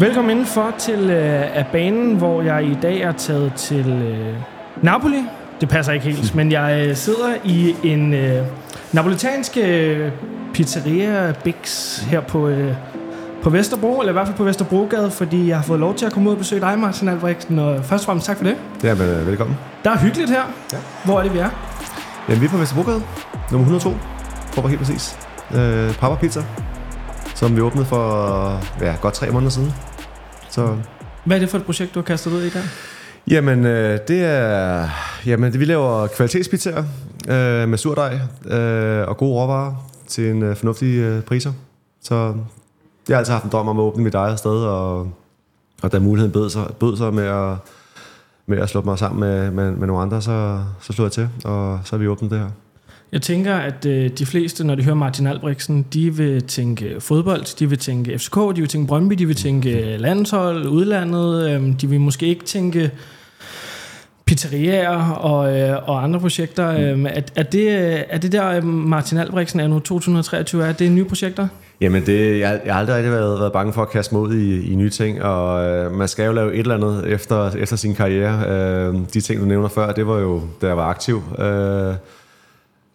Velkommen indenfor til øh, af banen, hvor jeg i dag er taget til øh, Napoli. Det passer ikke helt, men jeg øh, sidder i en øh, napolitansk øh, pizzeria Bix her på, øh, på Vesterbro, eller i hvert fald på Vesterbrogade, fordi jeg har fået lov til at komme ud og besøge dig, Martin Albrechtsen, og først og fremmest tak for det. Ja, men øh, velkommen. Der er hyggeligt her. Ja. Hvor er det, vi er? Jamen, vi er på Vesterbrogade, nummer 102, for at være helt præcis. Øh, Papa Pizza, som vi åbnede for ja, godt tre måneder siden. Så Hvad er det for et projekt, du har kastet ud i der? Jamen, øh, det er... Jamen, det, vi laver kvalitetspizzaer øh, med surdej øh, og gode råvarer til en øh, fornuftig øh, priser. Så jeg har altid haft en drøm om at åbne mit eget sted, og, og da muligheden bød sig, bød sig med at, med at slå mig sammen med, med, med nogle andre, så, så slog jeg til, og så har vi åbnet det her. Jeg tænker, at øh, de fleste, når de hører Martin Albrechtsen, de vil tænke fodbold, de vil tænke FCK, de vil tænke Brøndby, de vil tænke landshold, udlandet, øh, de vil måske ikke tænke pizzerier og, øh, og andre projekter. Øh, er, er, det, er det der, øh, Martin Albrechtsen er nu 2023, er det nye projekter? Jamen, det, jeg, jeg har aldrig rigtig været, været bange for at kaste ud i, i nye ting, og øh, man skal jo lave et eller andet efter, efter sin karriere. Øh, de ting, du nævner før, det var jo, da jeg var aktiv. Øh,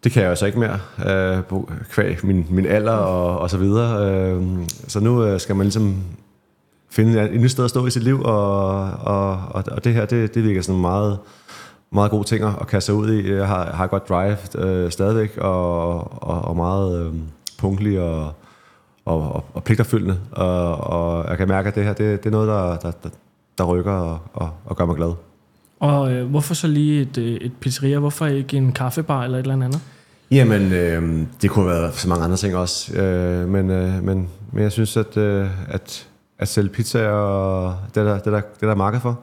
det kan jeg altså så ikke mere, øh, kvæg min, min alder og, og så videre. Øh, så nu øh, skal man ligesom finde et nyt sted at stå i sit liv, og, og, og, og det her, det, det virker sådan meget, meget gode ting at kaste sig ud i. Jeg har, har godt drive øh, stadigvæk, og, og, og meget øh, punktlig og, og, og, og pligterfyldende. Og, og jeg kan mærke, at det her, det, det er noget, der, der, der, der rykker og, og, og gør mig glad. Og øh, hvorfor så lige et, øh, et pizzeria? Hvorfor ikke en kaffebar eller et eller andet? Jamen, øh, det kunne have været så mange andre ting også. Øh, men, øh, men, men jeg synes, at, øh, at, at sælge pizza og det er der, det er der, det er der marked for.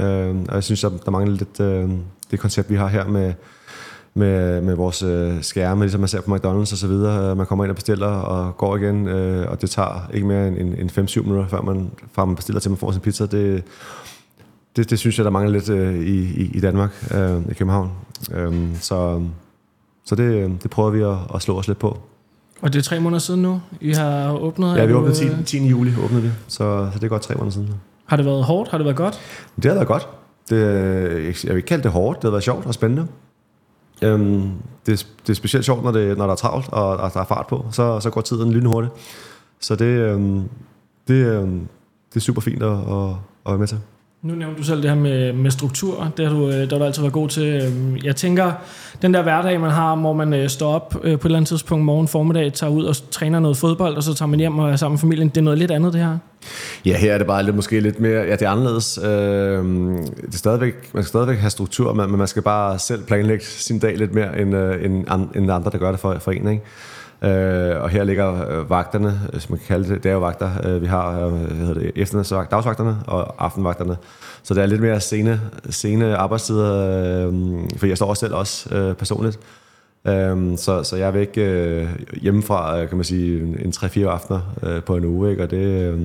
Øh, og jeg synes, at der mangler lidt øh, det koncept, vi har her med, med, med vores øh, skærme, ligesom man ser på McDonald's og så videre. Øh, man kommer ind og bestiller og går igen, øh, og det tager ikke mere end, end 5-7 minutter, før man, før man bestiller til man får sin pizza. Det, det, det synes jeg, der mangler lidt øh, i, i, Danmark, øh, i København. Øh, så så det, det prøver vi at, at slå os lidt på. Og det er tre måneder siden nu, I har åbnet? Ja, vi åbnede du, 10, 10. juli, åbnede vi, så, så det er godt tre måneder siden. Har det været hårdt? Har det været godt? Det har været godt. Det, jeg vil ikke kalde det hårdt, det har været sjovt og spændende. Øhm, det, det er specielt sjovt, når, det, når der er travlt, og, og der er fart på, så, så går tiden lynhurtigt. Så det, øhm, det, øhm, det er super fint at, at, at være med til. Nu nævnte du selv det her med, med struktur. Det har, du, øh, det har du altid været god til. Øhm, jeg tænker, den der hverdag, man har, hvor man øh, står op øh, på et eller andet tidspunkt morgen formiddag, tager ud og træner noget fodbold, og så tager man hjem og er sammen med familien. Det er noget lidt andet, det her. Ja, her er det bare lidt, måske lidt mere... Ja, det er anderledes. Øh, det er stadigvæk, man skal stadigvæk have struktur, men man skal bare selv planlægge sin dag lidt mere, end, end, end andre, der gør det for, for en, ikke? Øh, og her ligger øh, vagterne, øh, hvis man kan kalde det, det er jo vagter. Øh, vi har øh, hvad hedder det, eftermiddagsvagt, dagsvagterne og aftenvagterne. Så der er lidt mere sene, sene arbejdstider, øh, for jeg står også selv også øh, personligt. Øh, så, så jeg er væk øh, hjemmefra, øh, kan man sige, en 3-4 aftener øh, på en uge, ikke? og det, øh,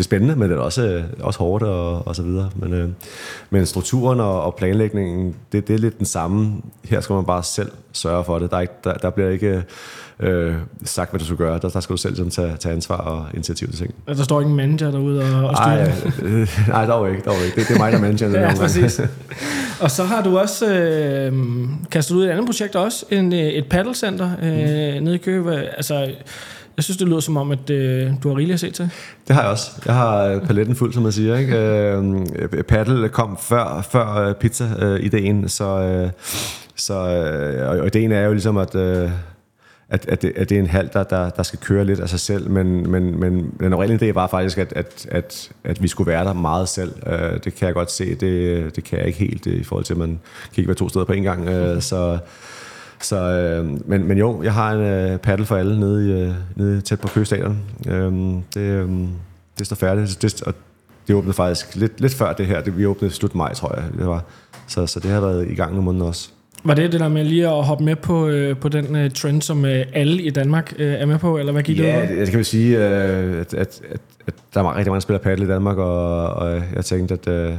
det er spændende, men det er også, øh, også hårdt og, og så videre. Men, øh, men strukturen og, og planlægningen, det, det er lidt den samme. Her skal man bare selv sørge for det. Der, er ikke, der, der bliver ikke øh, sagt, hvad du skal gøre. Der, der skal du selv sådan, tage, tage ansvar og initiativ til ting. Der står ikke en manager derude og, og styrer? Nej, øh, nej, dog ikke. Dog ikke. Det, det er mig, der er manager. ja, præcis. og så har du også øh, kastet ud et andet projekt også, en, et paddlecenter øh, mm. nede i Køge. Altså, jeg synes, det lyder som om, at øh, du har rigeligt at se til. Det har jeg også. Jeg har paletten fuld, som man siger. Ikke? Øh, paddle kom før, før pizza-ideen, så, øh, så øh, og ideen er jo ligesom, at... Øh, at, at, det, at det er en hal, der, der, der skal køre lidt af sig selv, men, men, men den oprindelige idé var faktisk, at, at, at, at vi skulle være der meget selv. Uh, det kan jeg godt se, det, det kan jeg ikke helt øh, i forhold til, at man kan ikke være to steder på en gang. Uh, så Så, øh, men, men jo, jeg har en øh, paddle for alle nede, i, øh, nede tæt på Køgestadion. Øh, det, øh, det står færdigt, det, og det åbnede faktisk lidt, lidt før det her. Det, vi åbnede slut maj, tror jeg. Det var. Så, så det har været i gang nogle måneder også. Var det det der med lige at hoppe med på, øh, på den øh, trend, som øh, alle i Danmark øh, er med på, eller hvad gik ja, det det, det kan vi sige, øh, at, at, at, at der er rigtig mange, der spiller paddle i Danmark, og, og jeg tænkte, at øh,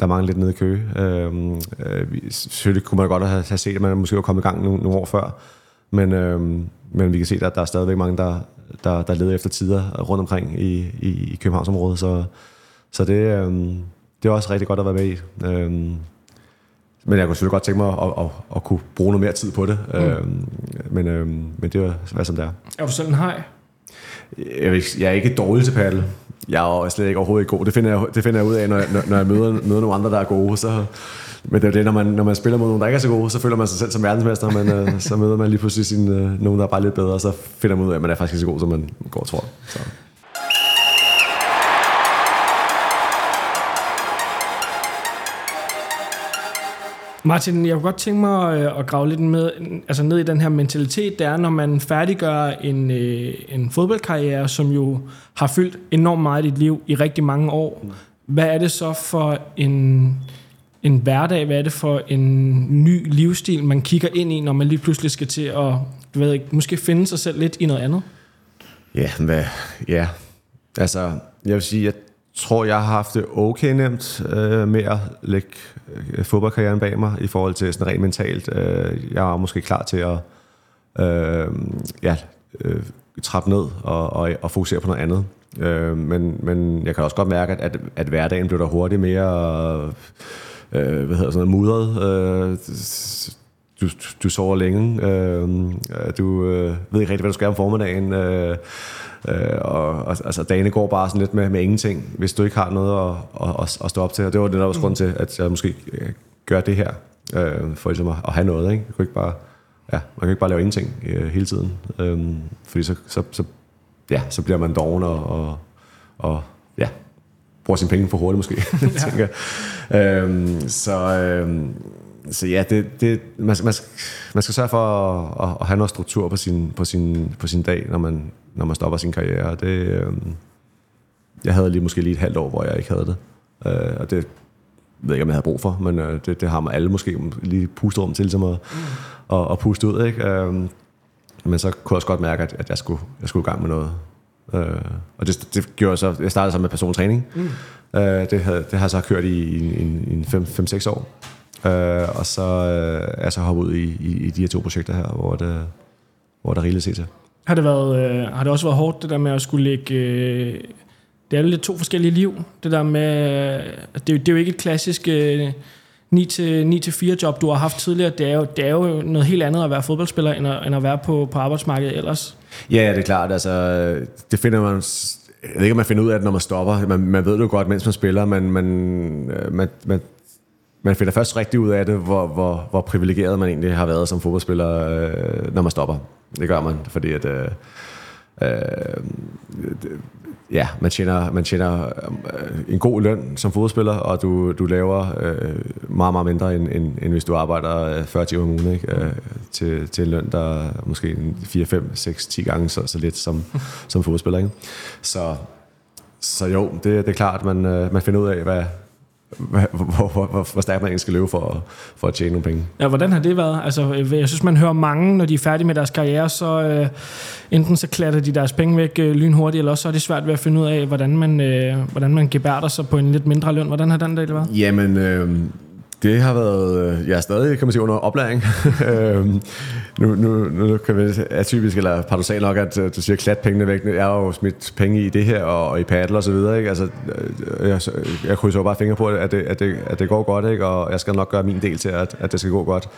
der mangler lidt nede i Køge. Øh, øh, selvfølgelig kunne man godt have, have set, at man måske var kommet i gang nogle, nogle år før, men, øh, men vi kan se, at der er stadigvæk mange, der, der, der leder efter tider rundt omkring i, i, i Københavnsområdet, så, så det, øh, det er også rigtig godt at være med i. Øh, men jeg kunne selvfølgelig godt tænke mig at, at, at, at kunne bruge noget mere tid på det. Mm. Øhm, men, øhm, men det er hvad som det er. Er du selv en hej? Jeg, jeg er ikke dårlig til paddle. Jeg er slet ikke overhovedet ikke god. Det finder jeg, det finder jeg ud af, når jeg, når jeg møder, møder nogle andre, der er gode. Så, men det er det, når man, når man spiller mod nogen, der ikke er så gode, så føler man sig selv som verdensmester, men øh, så møder man lige pludselig sin, øh, nogen, der er bare lidt bedre, og så finder man ud af, at man er faktisk ikke så god, som man går tror. Så. Martin, jeg kunne godt tænke mig øh, at grave lidt med, altså ned i den her mentalitet, der er, når man færdiggør en, øh, en fodboldkarriere, som jo har fyldt enormt meget i dit liv i rigtig mange år. Hvad er det så for en, en hverdag, hvad er det for en ny livsstil, man kigger ind i, når man lige pludselig skal til at du ved ikke, måske finde sig selv lidt i noget andet? Ja, hvad, ja. Altså, jeg vil sige, at tror, jeg har haft det okay nemt øh, med at lægge øh, fodboldkarrieren bag mig i forhold til sådan rent mentalt. Øh, jeg var måske klar til at øh, ja, øh, trappe ned og, og, og fokusere på noget andet. Øh, men, men jeg kan også godt mærke, at, at, at hverdagen bliver der hurtigt mere øh, hvad hedder sådan noget, mudret. Øh, du, du sover længe. Øh, du øh, ved ikke rigtig, hvad du skal om formiddagen. Øh, Øh, og, og altså, dagene går bare sådan lidt med, med ingenting, hvis du ikke har noget at, at, at stå op til. Og det var det, der var grund til, at jeg måske øh, gør det her, øh, for ligesom at, at have noget. Ikke? Jeg kunne ikke bare, ja, man kan ikke bare lave ingenting øh, hele tiden. Øh, fordi så, så, så, ja, så bliver man doven og, og, og ja, bruger sine penge for hurtigt måske, ja. tænker. Øhm, så, øhm, så ja, det, det, man, man, man skal sørge for at, at have noget struktur på sin, på sin, på sin dag, når man, når man stopper sin karriere. Det, øh, jeg havde lige måske lige et halvt år, hvor jeg ikke havde det. Øh, og det ved jeg ikke, om jeg havde brug for, men øh, det, det har man alle måske lige pusterum til, som at, mm. at, at puste ud. Ikke? Øh, men så kunne jeg også godt mærke, at, at jeg, skulle, jeg skulle i gang med noget. Øh, og det, det gjorde så, jeg startede så med persontræning. Mm. Øh, det, havde, det har jeg så kørt i, i, i, i 5-6 år. Øh, og så øh, er jeg så hoppet ud i, i, i de her to projekter her, hvor, det, hvor der er rigeligt at se til. Har det, været, øh, har det også været hårdt, det der med at skulle lægge... Øh, det er jo lidt to forskellige liv. Det der med... Øh, det, er, det er jo ikke et klassisk øh, 9-4 job, du har haft tidligere. Det er, jo, det er jo noget helt andet at være fodboldspiller, end at, end at være på, på arbejdsmarkedet ellers. Ja, ja, det er klart. Altså, det finder man jeg ved ikke, om man finder ud af det, når man stopper. Man, man ved det jo godt, mens man spiller, men man, man, man man finder først rigtig ud af det, hvor, hvor, hvor privilegeret man egentlig har været som fodboldspiller, øh, når man stopper. Det gør man, fordi at... Øh, øh, ja, man tjener, man tjener øh, en god løn som fodboldspiller, og du, du laver øh, meget, meget mindre, end, end, end hvis du arbejder øh, 40 timer om ugen, ikke? Øh, til, til en løn, der er måske 4, 5, 6, 10 gange så, så lidt som, som fodboldspiller. Ikke? Så, så jo, det, det er klart, at man, øh, man finder ud af, hvad, hvor, hvor, hvor, hvor stærkt man egentlig skal løbe for, for at tjene nogle penge. Ja, hvordan har det været? Altså, jeg synes, man hører mange, når de er færdige med deres karriere, så øh, enten så klatter de deres penge væk øh, lynhurtigt, eller også så er det svært ved at finde ud af, hvordan man, øh, hvordan man gebærder sig på en lidt mindre løn. Hvordan har den del været? Jamen, øh, det har været, øh, ja, er stadig, kan man sige, under oplæring. Øhm, nu, nu, nu kan vi, atypisk, typisk, eller paradoxalt nok, at øh, du siger, klat pengene væk. Jeg har jo smidt penge i det her, og, og i paddle og så videre, ikke? Altså, øh, jeg, jeg krydser jo bare fingre på, at det, at, det, at det går godt, ikke? Og jeg skal nok gøre min del til, at, at det skal gå godt.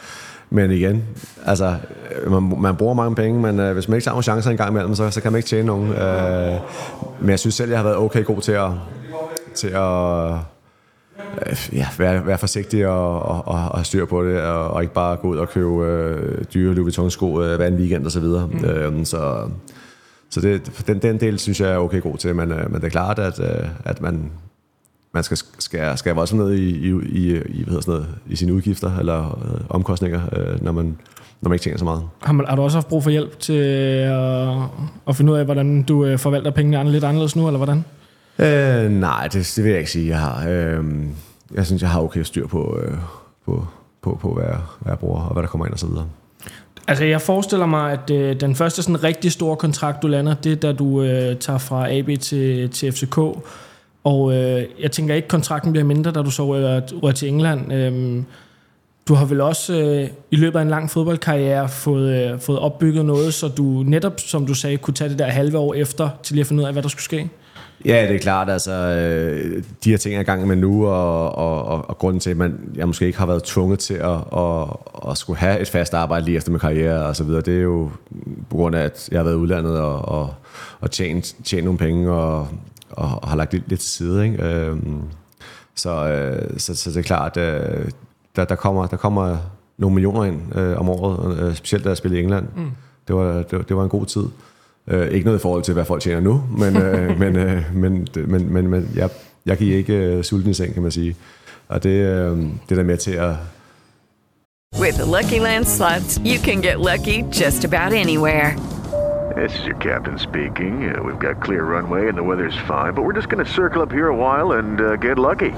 Men igen, altså, man, man bruger mange penge, men øh, hvis man ikke tager nogle chancer en gang imellem, så, så kan man ikke tjene nogen. Øh, men jeg synes selv, jeg har været okay god til at, til at ja, være, være forsigtig og, og, og, og styr på det, og, og ikke bare gå ud og købe øh, dyre Louis Vuitton-sko øh, hver en weekend og så videre. Mm. Øh, så så det, den, den del synes jeg er okay god til, men, øh, men det er klart, at, øh, at man, man skal skære, skære voldsomt ned i, i, i, i, hvad sådan noget, i sine udgifter eller øh, omkostninger, øh, når, man, når man ikke tjener så meget. Har, man, har du også haft brug for hjælp til at, at finde ud af, hvordan du øh, forvalter pengene lidt anderledes nu, eller hvordan? Øh, nej, det, det vil jeg ikke sige, jeg har. Øh, jeg synes, jeg har okay styr på, øh, på, på, på hvad, jeg, hvad jeg bruger, og hvad der kommer ind og så videre. Altså, jeg forestiller mig, at øh, den første sådan rigtig store kontrakt, du lander, det er, da du øh, tager fra AB til, til FCK. Og øh, jeg tænker ikke, kontrakten bliver mindre, da du så rører til England. Øh, du har vel også øh, i løbet af en lang fodboldkarriere fået, øh, fået opbygget noget, så du netop, som du sagde, kunne tage det der halve år efter, til lige at finde ud af, hvad der skulle ske? Ja, det er klart. Altså, øh, de her ting er i gang med nu, og, og, og, og grunden til, at man, jeg måske ikke har været tvunget til at, at, at skulle have et fast arbejde lige efter min karriere og så videre, det er jo på grund af, at jeg har været udlandet og, og, og tjent, tjent nogle penge og, og, og har lagt lidt, lidt til side. Ikke? Øhm, så, øh, så, så det er klart, øh, der, der, kommer, der kommer nogle millioner ind øh, om året, øh, specielt da jeg spillede i England. Mm. Det, var, det, det var en god tid. Øh, ikke noget i forhold til, hvad folk tjener nu, men, øh, men, øh, men, men, men, men jeg, jeg giver ikke øh, sulten i seng, kan man sige. Og det, øh, det er der med til at... With the Lucky Land slots, you can get lucky just about anywhere. This is your captain speaking. Uh, we've got clear runway and the weather's fine, but we're just going to circle up here a while and uh, get lucky.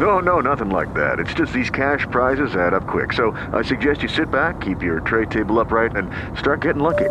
No, no, nothing like that. It's just these cash prizes add up quick. So I suggest you sit back, keep your tray table upright, and start getting lucky.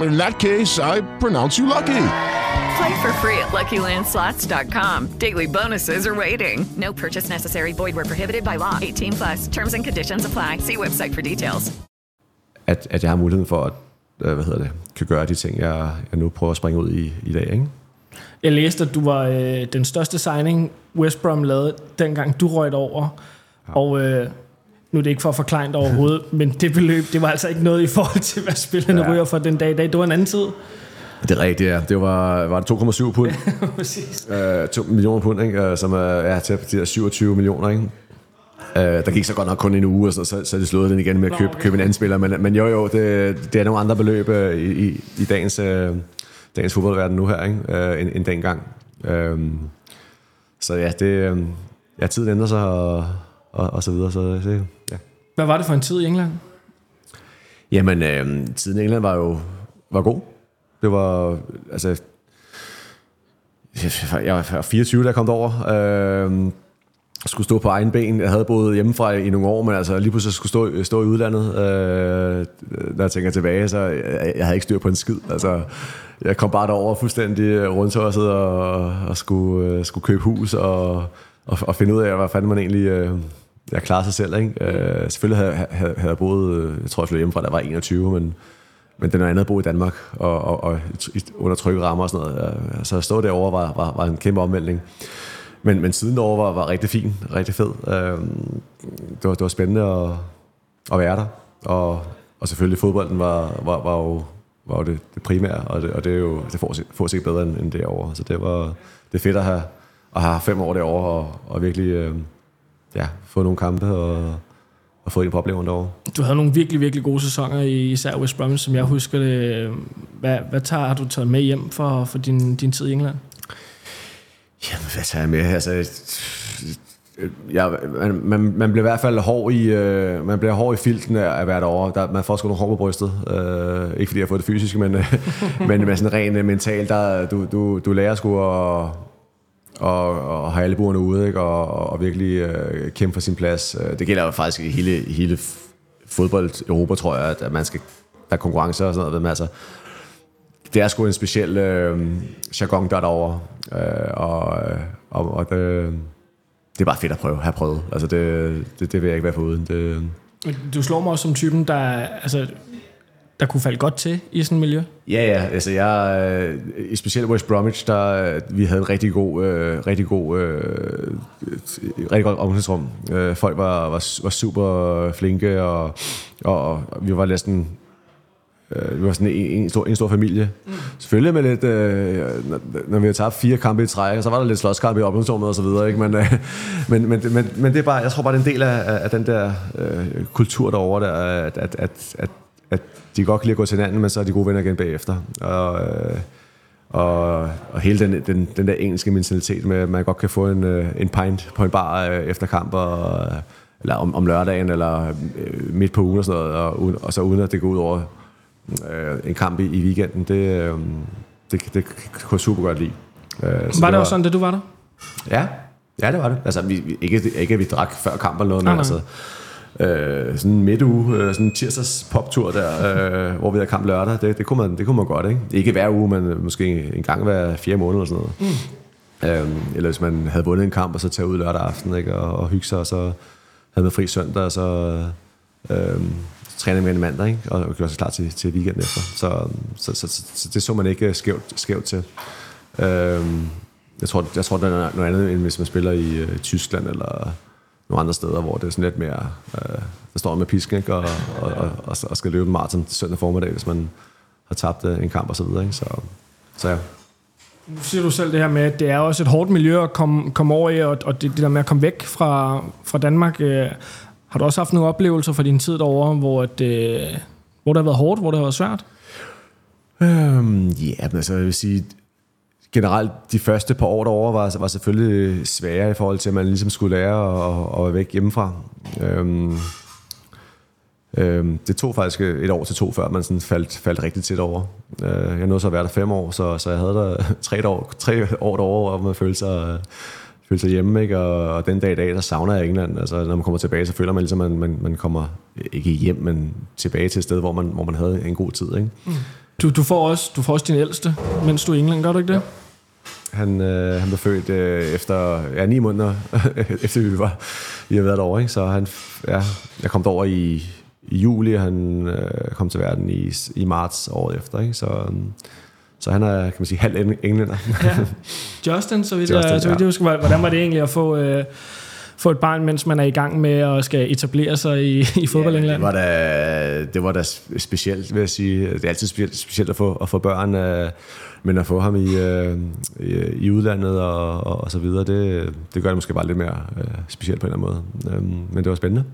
In that case, I pronounce you lucky. Play for free at LuckyLandSlots.com. Daily bonuses are waiting. No purchase necessary. Void where prohibited by law. 18 plus. Terms and conditions apply. See website for details. At, at jeg har muligheden for at øh, hvad hedder det, kan gøre de ting, jeg, jeg nu prøver at springe ud i i dag. Ikke? Jeg læste, at du var øh, den største signing, West Brom lavede, dengang du røg over. Ja. Og øh, nu er det ikke for at forklare overhovedet, men det beløb, det var altså ikke noget i forhold til, hvad spillerne ja. ryger for den dag i dag. Det var en anden tid. Det er rigtigt, ja. Det var, var det 2,7 pund. Præcis. Øh, 2 millioner pund, ikke? Øh, som er ja, til de der 27 millioner. Ikke? Øh, der gik så godt nok kun en uge, og så, så, så de slået den igen med at købe, købe en anden spiller. Men, men jo, jo, det, det er nogle andre beløb øh, i, i, i dagens, øh, dagens fodboldverden nu her, ikke? Øh, end, end dengang. Øh, så ja, det, øh, ja, tiden ændrer sig, og, og, og så videre. Så, ja. Hvad var det for en tid i England? Jamen, øh, tiden i England var jo var god. Det var, altså... Jeg var 24, da jeg kom derover. Øh, skulle stå på egen ben. Jeg havde boet hjemmefra i nogle år, men altså lige pludselig skulle stå, stå i udlandet. Øh, når jeg tænker tilbage, så jeg, jeg havde ikke styr på en skid. Altså, jeg kom bare derover fuldstændig rundtosset og, og skulle, øh, skulle købe hus og, og, og finde ud af, hvad fanden man egentlig... Øh, jeg klarer sig selv, ikke? Øh, selvfølgelig havde, havde, havde jeg boet, øh, jeg tror jeg flyttede hjemmefra, da jeg var 21, men, men det er noget andet at bo i Danmark, og, og, og under trygge rammer og sådan noget. Så at stå derovre var, var, var en kæmpe omvæltning. Men, men siden derovre var, var rigtig fin, rigtig fed. Øh, det, var, det var spændende at, at være der, og, og selvfølgelig fodbolden var, var, var jo, var jo det, det primære, og det, og det er jo det får, får sig bedre end, end derovre. Så det var det er fedt at have, at have fem år derovre, og, og virkelig... Øh, ja, få nogle kampe og, og få ind på oplevelsen derovre. Du havde nogle virkelig, virkelig gode sæsoner i især West Brom, som jeg husker det. Hvad, hvad tager, har du taget med hjem for, for din, din tid i England? Jamen, hvad tager jeg med? Altså, ja, man, man, man bliver i hvert fald hård i, øh, man bliver hård i filten af at være derovre. Der, man får sgu nogle hår på brystet. Øh, ikke fordi jeg har fået det fysiske, men, øh, men med sådan rent mentalt, der, du, du, du lærer sgu at, og, og have alle buerne ude, ikke? Og, og virkelig øh, kæmpe for sin plads. Øh, det gælder jo faktisk i hele, hele fodbold Europa, tror jeg, at man skal, der er konkurrencer og sådan noget, men altså, det er sgu en speciel øh, jargon, der er derovre, øh, og, øh, og, og det, det er bare fedt at prøve, have prøvet. Altså det, det, det vil jeg ikke være foruden. Det, du slår mig også som typen, der altså, der kunne falde godt til i sådan et miljø? Ja, ja. Altså jeg, øh, specielt West Bromwich, der vi havde en rigtig god, øh, rigtig god, øh, rigtig godt omklædningsrum. Øh, folk var, var, var super flinke, og, og, og vi var næsten øh, vi var sådan en, en, stor, en stor familie. Mm. Selvfølgelig med lidt, øh, når, når vi har tabt fire kampe i træk, så var der lidt slåskamp i oplandsrummet og så videre, ikke? Men, øh, men, men, men, men, det er bare, jeg tror bare, det er en del af, af den der øh, kultur derovre, der, at, at, at, at, at de godt kan lide at gå til hinanden, men så er de gode venner igen bagefter. Og, øh, og, og hele den, den, den der engelske mentalitet med, at man godt kan få en, øh, en pint på en bar øh, efter kamp, og, eller om, om lørdagen, eller øh, midt på ugen og sådan noget, og, og så uden at det går ud over øh, en kamp i, i weekenden, det, øh, det, det, det kunne jeg super godt lide. Øh, var det, det også sådan, da du var der? Ja, ja det var det. Altså, vi, vi, ikke, ikke at vi drak før kamp eller noget, men altså, øh, sådan en midtuge, øh, sådan en tirsdags poptur der, øh, hvor vi havde kamp lørdag, det, det, kunne man, det kunne man godt, ikke? Ikke hver uge, men måske en gang hver fire måneder eller sådan noget. Mm. Øh, eller hvis man havde vundet en kamp, og så tage ud lørdag aften, ikke? Og, og hygge sig, og så havde man fri søndag, og så øh, træne med en mandag, ikke? og gjorde sig klar til, til weekenden efter. Så, så, så, så, så det så man ikke skævt, skævt til. Øh, jeg tror, jeg tror, det er noget andet, end hvis man spiller i øh, Tyskland, eller nogle andre steder, hvor det er sådan lidt mere, øh, der står med pisken, ikke? Og, og, og, og, og skal løbe en maraton søndag formiddag, hvis man har tabt øh, en kamp og så videre. Ikke? Så, så ja. Nu siger du selv det her med, at det er også et hårdt miljø at komme, komme over i, og, og det, det der med at komme væk fra, fra Danmark. Øh, har du også haft nogle oplevelser fra din tid derovre, hvor, at, øh, hvor det har været hårdt, hvor det har været svært? Øhm, ja, men altså, jeg vil sige, generelt de første par år derovre var, var selvfølgelig svære i forhold til, at man ligesom skulle lære at, at være væk hjemmefra. Øhm, øhm, det tog faktisk et år til to, før man sådan faldt, faldt rigtig tæt over. Øh, jeg nåede så at være der fem år, så, så jeg havde der tre år, tre år derovre, hvor man følte sig, følte sig hjemme. Ikke? Og, og den dag i dag, der savner jeg England. Altså, når man kommer tilbage, så føler man ligesom, at man, man, man kommer ikke hjem, men tilbage til et sted, hvor man, hvor man havde en god tid. Ikke? Mm. Du, du, får også, du får også din ældste, mens du er i England, gør du ikke det? Ja. Han, øh, han blev født øh, efter ja, ni måneder, efter vi var vi har været derovre. Ikke? Så han, ja, jeg kom derover i, i juli, og han øh, kom til verden i, i marts året efter. Ikke? Så, um, så han er, kan man sige, halv englænder. ja. Justin, så vidt Justin, jeg, så vidt jeg husker, hvordan var det egentlig at få... Øh, få et barn, mens man er i gang med at skal etablere sig i, i fodbold England? Ja, det, var da, det var da specielt, vil jeg sige. Det er altid specielt, specielt at få, at få børn, øh, men at få ham i, øh, i, i udlandet og, og, og så videre, det, det gør det måske bare lidt mere øh, specielt på en eller anden måde. Øh, men det var spændende.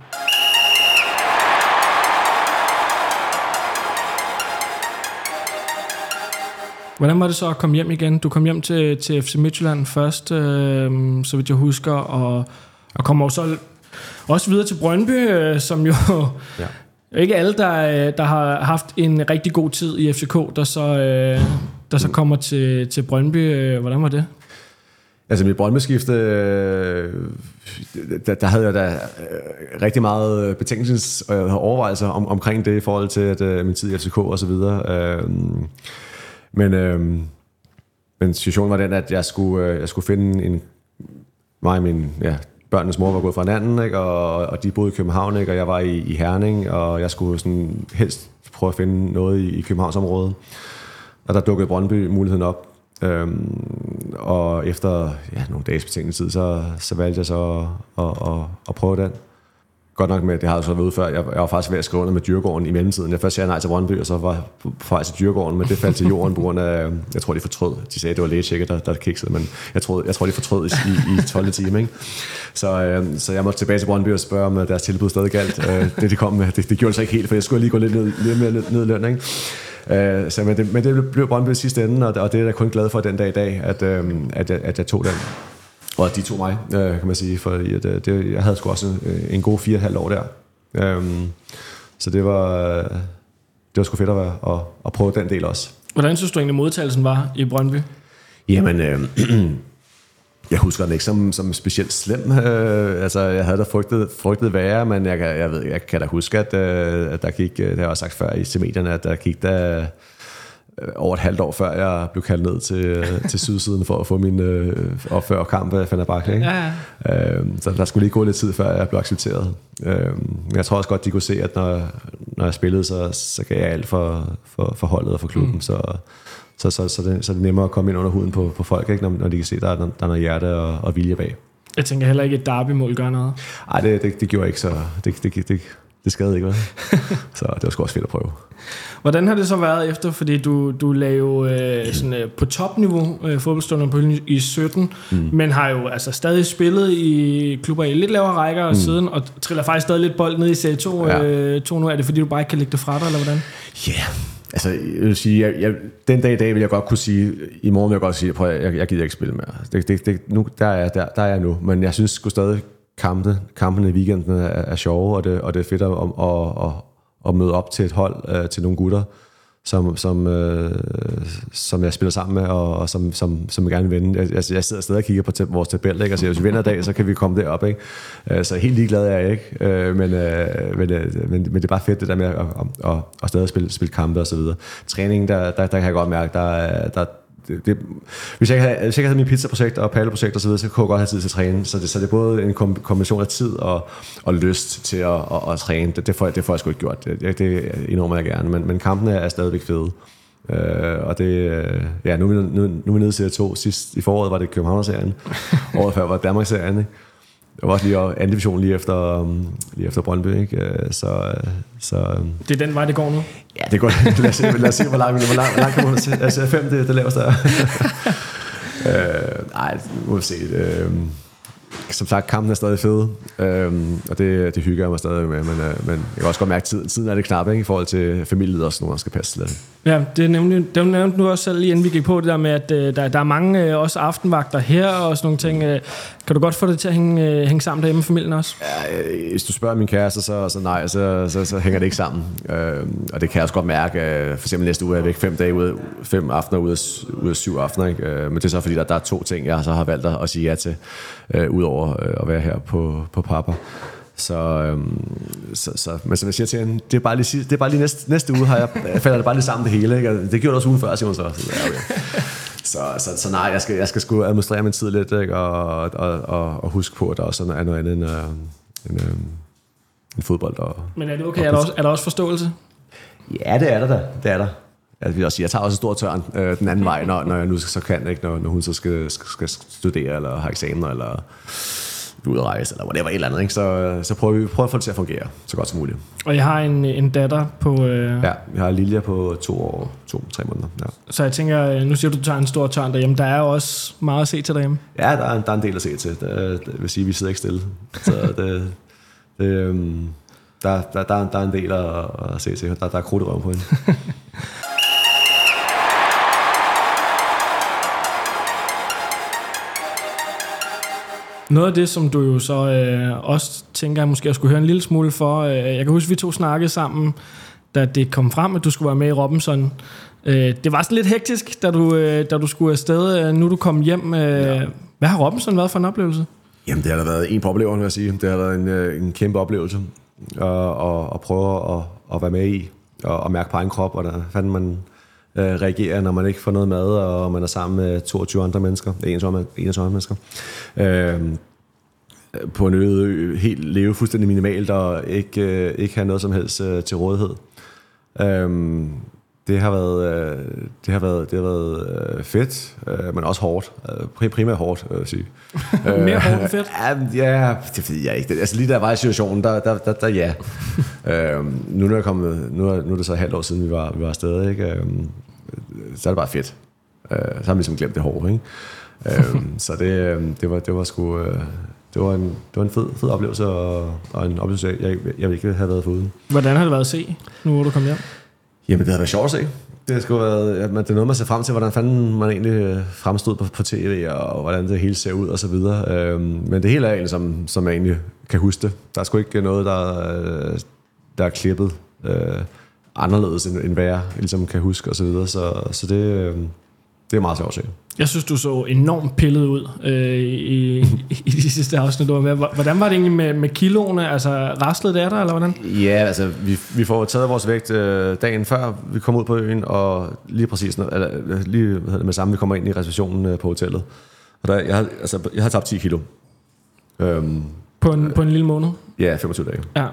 Hvordan var det så at komme hjem igen? Du kom hjem til, til FC Midtjylland først, øh, så vidt jeg husker, og, og kommer så også videre til Brøndby, øh, som jo... Ja. Ikke alle, der, der har haft en rigtig god tid i FCK, der så, øh, der så kommer til, til Brøndby. Øh, hvordan var det? Altså mit Brøndby-skifte, øh, der, der havde jeg da øh, rigtig meget betænkelses- og overvejelser om, omkring det i forhold til at, øh, min tid i FCK og så videre. Øh, men, øh, men situationen var den, at jeg skulle, øh, jeg skulle finde en... Mig og min ja, børnenes mor var gået fra hinanden, ikke? Og, og de boede i København, ikke? og jeg var i, i Herning, og jeg skulle sådan helst prøve at finde noget i, i Københavnsområdet. Og der dukkede Brøndby muligheden op. Øhm, og efter ja, nogle dages betænkningstid, så, så valgte jeg så at, at, at, at prøve den. Godt nok med, det har jeg så været ude før, jeg, jeg var faktisk ved at skrive under med Dyrgården i mellemtiden. Jeg først sagde nej til Brøndby, og så var på vej til Dyrgården, men det faldt til jorden på grund af, øh, jeg tror de fortrød. De sagde, at det var lægetjekket, der, der kiksede, men jeg troede, jeg tror de fortrød i, i 12. time. Ikke? Så, øh, så jeg måtte tilbage til Brøndby og spørge, om øh, deres tilbud stadig galt. Øh, det, de kom med, det, det gjorde det så ikke helt, for jeg skulle lige gå lidt, ned, lidt mere ned, ned i løn. Ikke? Øh, så, men, det, men det blev Brøndby sidste ende, og, og det er jeg kun glad for den dag i dag, at, øh, at, jeg, at jeg tog den. Og de tog mig, øh, kan man sige, for at, øh, det, jeg havde sgu også en, en god fire halv år der. Øhm, så det var, det var sgu fedt at, være, at, at prøve den del også. Hvordan synes du egentlig, modtagelsen var i Brøndby? Jamen, øh, jeg husker den ikke som, som specielt slem. Øh, altså, jeg havde da frygtet, frygtet værre, men jeg, jeg, ved, jeg kan da huske, at, øh, at der gik, det har jeg også sagt før i medierne, at der gik der Øh, over et halvt år før jeg blev kaldt ned til, øh, til sydsiden for at få min øh, opfør kamp af Fenerbahce. Ikke? Ja, ja. Øhm, så der skulle lige gå lidt tid, før jeg blev accepteret. Øhm, men jeg tror også godt, de kunne se, at når, når jeg spillede, så, så gav jeg alt for, for, for holdet og for klubben. Mm. Så, så, så, så, det, så det er nemmere at komme ind under huden på, på folk, ikke? Når, når de kan se, at der, der er noget hjerte og, og vilje bag. Jeg tænker heller ikke, at derby-mål gør noget. Nej, det, det, det gjorde ikke så... Det, det, det, det, skadede ikke, vel? så det var sgu også fedt at prøve. Hvordan har det så været efter, fordi du, du lagde jo øh, sådan, øh, på topniveau øh, fodboldstunder på i 17, mm. men har jo altså stadig spillet i klubber i lidt lavere rækker mm. siden, og triller faktisk stadig lidt bold ned i Serie 2, ja. øh, 2 nu. Er det fordi, du bare ikke kan lægge det fra dig, eller hvordan? Ja, yeah. altså jeg vil sige, jeg, jeg, den dag i dag vil jeg godt kunne sige, i morgen vil jeg godt sige, prøv, jeg, jeg gider ikke spille mere. Det, det, det, nu, der, er, der, der er jeg nu, men jeg synes sgu stadig, kampe, kampene i weekenden er, er sjove, og det, og det er fedt at, at, at, at møde op til et hold, uh, til nogle gutter, som, som, øh, som jeg spiller sammen med, og, og som, som, som jeg gerne vil vinde. Jeg, jeg sidder stadig og kigger på vores tabel, ikke? og siger, hvis vi vinder i dag, så kan vi komme derop. Ikke? Øh, så helt ligeglad er jeg ikke, øh, men, øh, men, øh, men, men det er bare fedt det der med at, at, at, at stadig spille, spille kampe og så videre. Træningen, der, der, der kan jeg godt mærke, der, der, det, det, hvis, jeg ikke havde, hvis jeg ikke havde min pizza-projekt og palleprojekt og så videre, så kunne jeg godt have tid til at træne. Så det, så det er både en kombination af tid og, og lyst til at, at, at træne. Det, det, får jeg, det får jeg sgu ikke gjort. Det, det enormt jeg gerne. Men, men kampene er stadigvæk fede. Øh, og det, øh, ja, nu, nu, nu, nu er vi nede til to. Sidst i foråret var det Københavner-serien. Året før var det Danmark-serien. Ikke? Det var også lige anden division lige efter, um, lige efter Brøndby, ikke? Øh, så, så, um, det er den vej, det går nu? Ja, det går. lad, os se, lad os se, hvor langt, hvor langt, hvor langt kommer man til. Altså, fem, det, det laveste der. uh, nej, må vi se. Uh, som sagt, kampen er stadig fed, øhm, og det, det hygger jeg mig stadig med, men, øh, men jeg kan også godt mærke, at tiden, tiden er det knap ikke, i forhold til familien også, nogen skal passe til det. Ja, det er nemlig, det nævnte du også selv lige inden vi gik på, det der med, at øh, der, der er mange øh, også aftenvagter her og sådan nogle ting. Øh, kan du godt få det til at hænge, øh, hænge sammen derhjemme med familien også? Ja, øh, hvis du spørger min kæreste, så, så nej, så, så, så hænger det ikke sammen. Øh, og det kan jeg også godt mærke. Øh, for eksempel næste uge er jeg væk fem dage ud, fem aftener ud af, ud af syv aftener. Ikke? Øh, men det er så fordi, der, der er to ting, jeg så har valgt at sige ja til, øh, udover øh, at være her på, på Papa. Så, øhm, så, så, men som jeg siger til hende, det er bare lige, det er bare lige næste, næste uge, har jeg, falder det bare lige sammen det hele. Ikke? det gjorde det også ugen før, siger hun så. så, ja, okay. så, så, så, nej, jeg skal, jeg skal sgu administrere min tid lidt, ikke? Og, og, og, og huske på, at der også er noget andet end, uh, end, uh, end fodbold. Og, men er det okay? Og er der, også, er der også forståelse? Ja, det er der da. Det er der. Jeg vil også sige, jeg tager også en stor tørn øh, den anden vej, når, når jeg nu så kan, ikke? Når, når hun så skal, skal, skal studere, eller har eksamener, eller ud at rejse, eller whatever, et eller andet. Ikke? Så, så prøver vi prøver at få det til at fungere så godt som muligt. Og jeg har en, en datter på... Øh... Ja, jeg har Lilja på to år, to-tre måneder. Ja. Så jeg tænker, nu siger du, du tager en stor tørn derhjemme. Der er jo også meget at se til derhjemme. Ja, der er, der er en del at se til. Det, det vil sige, vi sidder ikke stille. Så det, det, øhm, der, der, der, der er en del at, at se til. Der, der er krudt i røven på hende. Noget af det, som du jo så øh, også tænker, jeg måske skulle høre en lille smule for. Øh, jeg kan huske, at vi to snakkede sammen, da det kom frem, at du skulle være med i Robinson. Øh, det var sådan lidt hektisk, da du, øh, da du skulle afsted. Øh, nu du kom hjem. Øh, ja. Hvad har Robinson været for en oplevelse? Jamen, det har da været en på oplevelse, vil jeg sige. Det har været en, øh, en kæmpe oplevelse at, at, at prøve at, at være med i og, og mærke på egen krop, hvordan fanden man øh, reagerer, når man ikke får noget mad, og man er sammen med 22 andre mennesker, 21, 21 andre mennesker. Øh, på en øde ø, helt leve fuldstændig minimalt, og ikke, øh, ikke have noget som helst øh, til rådighed. Øh, det har været, øh, det har været, det har været øh, fedt, øh, men også hårdt. Øh, primært hårdt, jeg sige. Mere hårdt end fedt? Ja, det ved jeg ikke. Altså lige der var i situationen, der, der, der, der ja. øh, nu, er jeg kommet, nu, er, nu er det så et halvt år siden, vi var, vi var afsted, ikke? Øh, så er det bare fedt. Øh, så har vi ligesom glemt det hårde, ikke? øh, så det, det, var, det var sgu... Øh, det var en, det var en fed, fed oplevelse, og, og en oplevelse, jeg, jeg, jeg ikke have været foruden. Hvordan har det været at se, nu hvor du kom hjem? Jamen, det har været sjovt at se. Det, skulle været, at man, det er noget, man ser frem til, hvordan fanden man egentlig øh, fremstod på, på tv, og hvordan det hele ser ud, og så videre. Øhm, men det hele er egentlig, som, som jeg egentlig kan huske det. Der er sgu ikke noget, der, øh, der er klippet øh, anderledes, end, end hvad jeg ligesom kan huske, og så videre. Så, så det, øh, det er meget sjovt at se. Jeg synes, du så enormt pillet ud øh, i, i de sidste afsnit, du var med. Hvordan var det egentlig med, med kiloene? Altså, rastlede det af dig, eller hvordan? Ja, altså, vi, vi får taget vores vægt øh, dagen før vi kommer ud på øen, og lige præcis, eller, lige hvad det, med samme, vi kommer ind i reservationen øh, på hotellet. Og der, jeg, har, altså, jeg har tabt 10 kilo. Øhm, på, en, på en lille måned? Ja, 25 dage. Ja.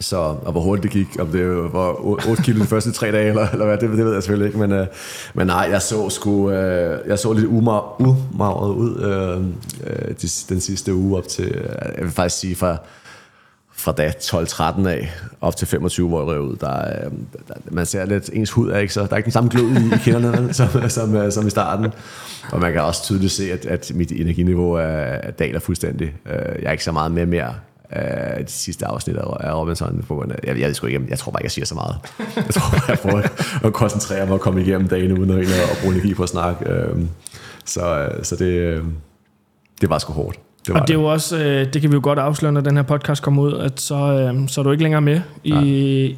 Så, og hvor hurtigt det gik, om det var 8 kilo de første tre dage, eller, eller hvad, det, det ved jeg selvfølgelig ikke. Men, øh, men nej, jeg så sgu, øh, jeg så lidt umagret ud øh, øh, de, den sidste uge op til, øh, jeg vil faktisk sige fra, fra da 12-13 af op til 25, hvor jeg ud, der, øh, der, man ser lidt, ens hud er ikke så, der er ikke den samme glød i, i kinderne, som, som, øh, som i starten. Og man kan også tydeligt se, at, at mit energiniveau er, daler fuldstændig. Øh, jeg er ikke så meget med mere af de sidste afsnit af Robinson. På grund af, jeg, jeg, jeg, jeg tror bare ikke, jeg siger så meget. Jeg tror bare, jeg prøver at koncentrere mig og komme igennem dagen uden at, at bruge energi på at snakke. Øhm, så, øh, så det, øh, det var sgu hårdt. Det og det er jo også, øh, det kan vi jo godt afsløre, når den her podcast kommer ud, at så, øh, så er du ikke længere med i,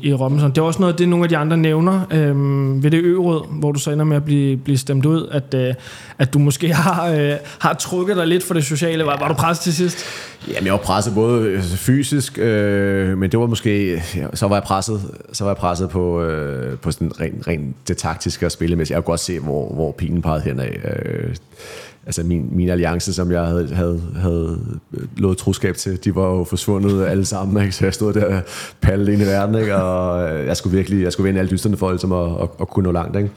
i Robinson. Det er også noget, det nogle af de andre nævner øh, ved det ø-råd, hvor du så ender med at blive, blive stemt ud, at, øh, at du måske har, øh, har trukket dig lidt for det sociale. Var, var du presset til sidst? Jamen, jeg var presset både øh, fysisk, øh, men det var måske, så var jeg presset, så var jeg presset på, øh, på sådan rent, rent det taktiske og spillemæssigt. Jeg kunne godt se, hvor, hvor pilen pegede henad. Øh, altså min, min alliance, som jeg havde, havde, havde øh, lovet troskab til, de var jo forsvundet alle sammen, ikke? så jeg stod der pallet ind i verden, ikke? og øh, jeg skulle virkelig, jeg skulle vinde alle dysterne for ligesom at, at, at kunne nå langt. Ikke?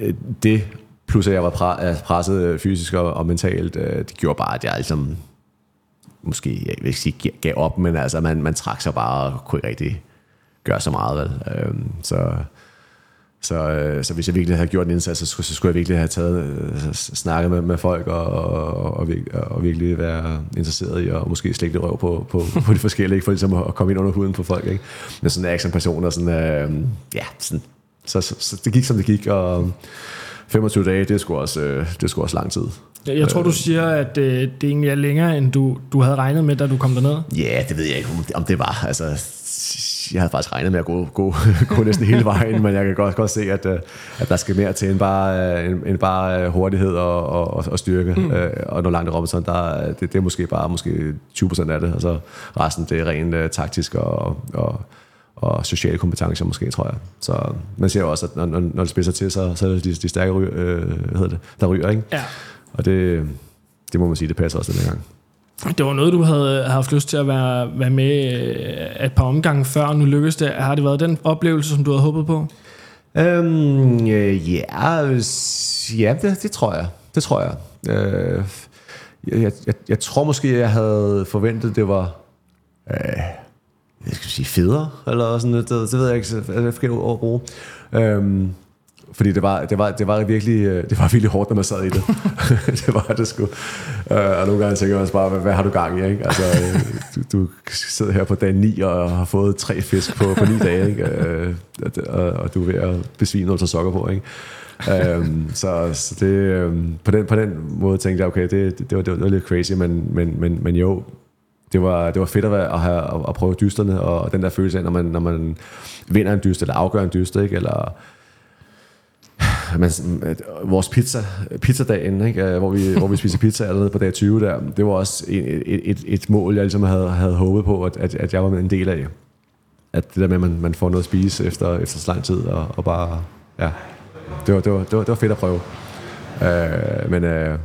Øh, det, plus at jeg var presset fysisk og, og mentalt, det gjorde bare, at jeg ligesom, måske, jeg vil ikke sige gav op, men altså man, man trak sig bare og kunne ikke rigtig gøre så meget. Vel? Øhm, så så, øh, så hvis jeg virkelig havde gjort en indsats, så skulle, så skulle jeg virkelig have taget, øh, snakket med, med folk og, og, og, og virkelig være interesseret i at måske slække røv på, på, på de forskellige, for ligesom at komme ind under huden på folk. Ikke? Men sådan er jeg ikke som person, og sådan, øh, ja, sådan, så, så, så, det gik som det gik, og 25 dage, det skulle også, øh, det skulle også lang tid. Jeg tror, du siger, at øh, det egentlig er længere, end du, du havde regnet med, da du kom derned. Ja, det ved jeg ikke, om det var. Altså, jeg havde faktisk regnet med at gå, gå, gå næsten hele vejen, men jeg kan godt, godt se, at, øh, at der skal mere til end bare, øh, end, end bare øh, hurtighed og, og, og styrke. Mm. Og når langt Robinson, der, det, det er måske bare måske 20% af det, og så resten det er rent uh, taktisk og, og, og sociale kompetencer måske, tror jeg. Så man ser også, at når, når det spidser til, så, så er det de, de stærke ryger, øh, hvad hedder det, der ryger, ikke? Ja. Og det, det må man sige, det passer også den gang. Det var noget, du havde haft lyst til at være, være med øh, et par omgange før, og nu lykkedes det. Har det været den oplevelse, som du havde håbet på? Øhm, øh, ja, ja det, det tror jeg. Det tror jeg. Øh, jeg, jeg. Jeg tror måske, jeg havde forventet, det var... Øh, jeg skal sige federe, eller sådan noget. Det, det ved jeg ikke, så jeg forkert ord at bruge. Øhm, fordi det var, det var, det var virkelig, øh, det var virkelig hårdt, når man sad i det. det var det sgu. Uh, og nogle gange tænker man bare, hvad, hvad har du gang i? Ikke? Altså, øh, du, du sidder her på dag 9 og har fået tre fisk på, på 9 dage, ikke? Uh, og, og, du er ved at besvime, tager sokker på. Ikke? um, så, så det, um, på, den, på den måde tænkte jeg, okay, det, det, det, var, det var lidt crazy, men, men, men, men jo, det var, det var fedt at, være, at, have, at, at prøve dysterne, og den der følelse af, når man, når man vinder en dyst, eller afgør en dyst, ikke? eller man, øh, vores pizza, pizzadagen, ikke? Øh, hvor, vi, hvor vi spiser pizza allerede på dag 20 der, det var også et, et, et mål, jeg ligesom havde, havde håbet på, at, at, at jeg var en del af. At det der med, at man, man får noget at spise efter, efter så lang tid, og, og bare, ja, det var, det, var, det, var, det var fedt at prøve. Uh, men uh,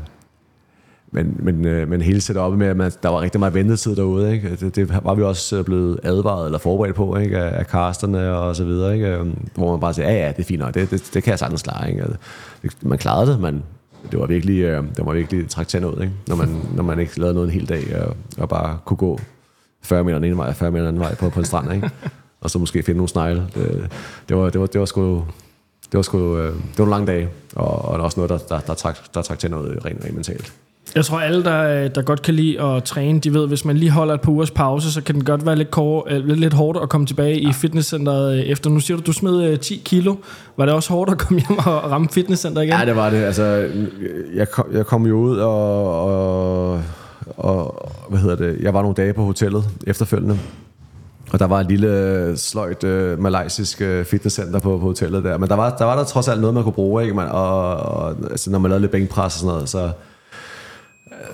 men, men, øh, men hele setupet med, at man, der var rigtig meget ventetid derude, ikke? Altså, det, det var vi også øh, blevet advaret eller forberedt på ikke? Af, af casterne og så videre, ikke? Øhm, hvor man bare siger, ja ja, det er fint nok, det, det, det kan jeg sagtens klare. Ikke? Altså, man klarede det, men det var virkelig, øh, det var virkelig traktant ud, ikke? Når, man, når man ikke lavede noget en hel dag og, og bare kunne gå 40 meter den ene vej og 40 meter den anden vej på, på en strand, ikke? og så måske finde nogle snegle. Det, det, var, det, var, det var sgu det var sgu, øh, det var en lang dag, og, og også noget, der, der, der, trak, der trak til noget rent, rent mentalt. Jeg tror, alle, der, der godt kan lide at træne, de ved, hvis man lige holder et par ugers pause, så kan det godt være lidt, kår, øh, lidt, lidt hårdt at komme tilbage ja. i fitnesscenteret øh, efter. Nu siger du, du smed 10 øh, kilo. Var det også hårdt at komme hjem og ramme fitnesscenter igen? Ja, det var det. Altså, jeg, kom, jeg kom jo ud og, og, og, hvad hedder det, jeg var nogle dage på hotellet efterfølgende. Og der var et lille sløjt uh, malaysisk uh, fitnesscenter på, på hotellet der. Men der var, der var der trods alt noget, man kunne bruge, ikke? Man, og, og altså, når man lavede lidt bænkpres og sådan noget, så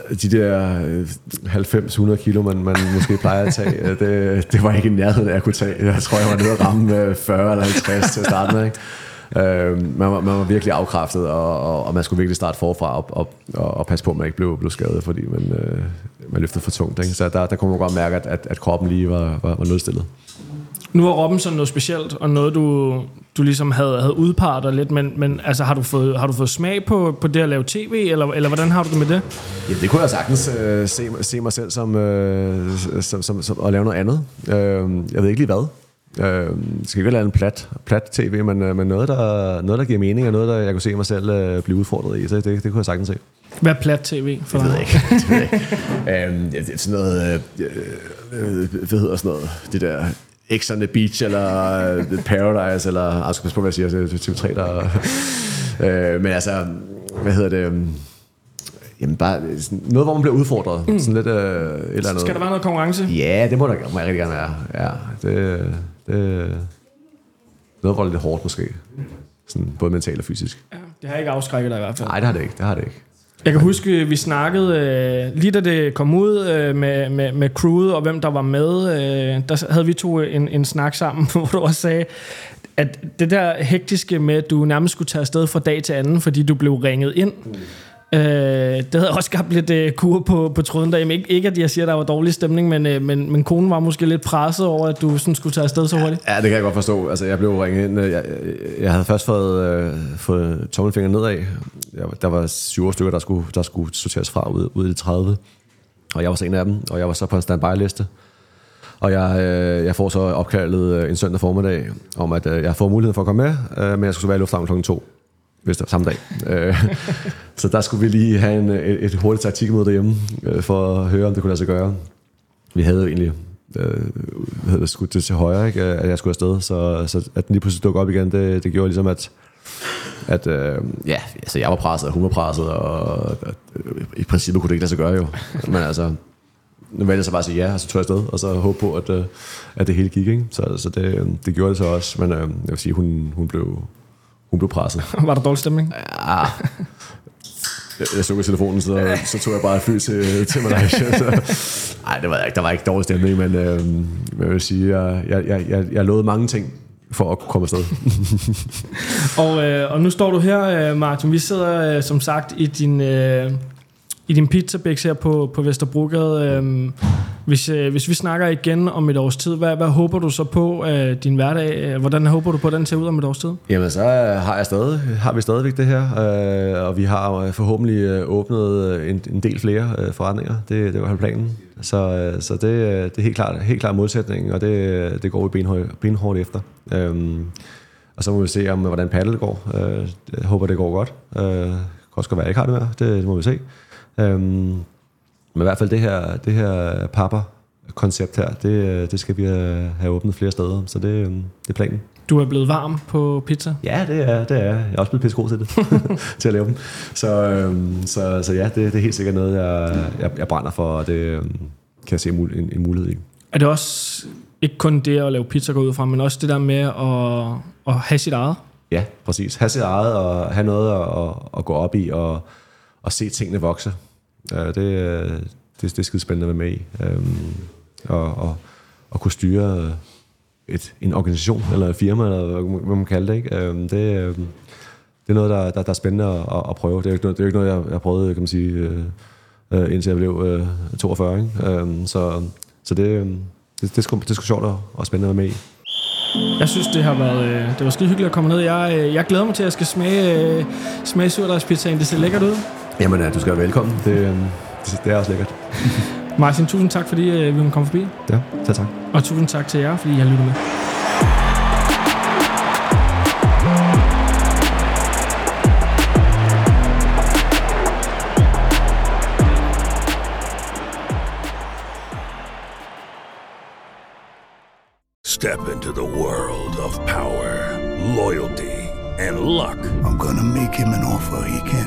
Øh, de der øh, 90-100 kilo, man, man måske plejer at tage, øh, det, det var ikke i nærheden jeg kunne tage. Jeg tror, jeg var nede at ramme 40 eller 50 til at starte med. Ikke? Øh, man, var, man var virkelig afkræftet, og, og, og man skulle virkelig starte forfra og, og, og, og passe på, at man ikke blev, blev skadet, fordi man, øh, man løftede for tungt. Ikke? Så der, der kunne man godt mærke, at, at, at kroppen lige var, var, var nødstillet. Nu var Robinson noget specielt, og noget, du, du ligesom havde, havde udpeget dig lidt, men, men altså, har, du fået, har du fået smag på, på det at lave tv, eller, eller hvordan har du det med det? Ja, det kunne jeg sagtens øh, se, se mig selv som, øh, som, som, som at lave noget andet. Øh, jeg ved ikke lige hvad. Øh, det skal ikke være en plat, plat tv, men, øh, men noget, der, noget, der giver mening, og noget, der jeg kunne se mig selv øh, blive udfordret i. Så det, det kunne jeg sagtens se. Hvad er plat tv for Det dig? ved jeg ikke. Det ved jeg ikke. øhm, ja, det er sådan noget... Øh, øh, hvad hedder sådan noget? Det der... X on the Beach, eller øh, Paradise, eller... Jeg skal passe på, hvad jeg siger. Det er TV3, der... øh, men altså... Hvad hedder det? øhm, Jamen bare sådan noget, hvor man bliver udfordret. Mm. Sådan lidt øh, et eller andet. Skal der være noget konkurrence? Ja, det må der må jeg rigtig gerne være. Ja, det, det, noget, hvor det er lidt hårdt måske. Sådan, både mentalt og fysisk. Ja, det har ikke afskrækket dig i hvert fald. Nej, det har det ikke. Det har det ikke. Jeg kan huske, vi snakkede, øh, lige da det kom ud øh, med, med, med crewet og hvem der var med, øh, der havde vi to en, en snak sammen, hvor du også sagde, at det der hektiske med, at du nærmest skulle tage afsted fra dag til anden, fordi du blev ringet ind, mm øh, det havde også skabt lidt øh, kur på, på tråden derhjemme. Ikke, ikke at jeg siger, at der var dårlig stemning, men, øh, men, men konen var måske lidt presset over, at du sådan skulle tage afsted så hurtigt. Ja, det kan jeg godt forstå. Altså, jeg blev ringet ind. Jeg, jeg, jeg havde først fået, øh, fået tommelfingeren nedad. Jeg, der var syv stykker, der skulle, der skulle sorteres fra ud, ud i de 30. Og jeg var så en af dem, og jeg var så på en standby-liste. Og jeg, øh, jeg får så opkaldet øh, en søndag formiddag om, at øh, jeg får muligheden for at komme med, øh, men jeg skulle så være i lufthavnen klokken to hvis det samme dag. Øh, så der skulle vi lige have en, et, et hurtigt taktikmøde derhjemme, øh, for at høre, om det kunne lade sig gøre. Vi havde jo egentlig øh, hvad hedder det, skudt det til højre, ikke, at jeg skulle afsted, så, så at den lige pludselig dukkede op igen, det, det gjorde ligesom, at, at øh, ja, altså jeg var presset, og hun var presset, og, og øh, i princippet kunne det ikke lade sig gøre jo. Men altså, nu valgte jeg så bare at sige ja, og så tog jeg afsted, og så håbe på, at, øh, at det hele gik. Ikke? Så, så det, øh, det gjorde det så også, men øh, jeg vil sige, hun, hun blev, hun blev presset. Var der dårlig stemning? Ja. Jeg, jeg så i telefonen, så, så tog jeg bare fly til, til Malaysia. Så. Ej, det var ikke, der var ikke dårlig stemning, men øh, jeg vil sige, jeg, jeg, jeg, jeg, lovede mange ting for at komme afsted. Og, øh, og nu står du her, øh, Martin. Vi sidder øh, som sagt i din, øh, i din pizzabæks her på, på Vesterbrogade. Øh, hvis, øh, hvis vi snakker igen om et års tid, hvad, hvad håber du så på øh, din hverdag? Øh, Hvordan håber du på, at den ser ud om et års tid? Jamen, så øh, har, jeg stadig, har vi stadigvæk det her, øh, og vi har øh, forhåbentlig øh, åbnet en, en del flere øh, forretninger. Det, det var planen. Så, øh, så det, det er helt klart, helt klart modsætningen, og det, det går vi benhårdt, benhårdt efter. Øhm, og så må vi se, om hvordan paddle går. Øh, jeg håber, det går godt. Øh, det kan også godt være, at jeg ikke har det mere. Det, det må vi se. Øhm, men i hvert fald det her, det her papper-koncept her, det, det skal vi have have åbnet flere steder. Så det, øh, det er planen. Du er blevet varm på pizza. Ja, det er, det er. Jeg er også blevet pisse god til det, til at lave dem. Så, øhm, så, så ja, det, det er helt sikkert noget, jeg, jeg, jeg brænder for, og det øhm, kan jeg se en, en, en mulighed i. Er det også ikke kun det at lave pizza gå ud fra, men også det der med at, at have sit eget? Ja, præcis. Ha' sit eget, og have noget at, at, at gå op i, og, og se tingene vokse. Øh, det, det, det er skide spændende at være med i. Øhm, og, og, og kunne styre et, en organisation, eller et firma, eller hvad man kalder det. Ikke? Øhm, det, øhm, det er noget, der, der, der er spændende at, at prøve. Det er jo ikke noget, det er ikke noget jeg, jeg har prøvet, kan man sige, øh, øh indtil jeg blev øh, 42. Ikke? Øhm, så så det, øh, det, det, er sgu, det er sgu sjovt og, og spændende at være med i. Jeg synes, det har været, øh, det var skide hyggeligt at komme ned. Jeg, øh, jeg glæder mig til, at jeg skal smage, øh, smage surdejspizzaen. Det ser lækkert ud. Jamen, ja, du skal være velkommen. Det, øh, det, det er også lækkert. Martin, tusind tak, fordi øh, vi må komme forbi. Ja, tak tak. Og tusind tak til jer, fordi I har lyttet med. Step into the world of power, loyalty, and luck. I'm gonna make him an offer he can't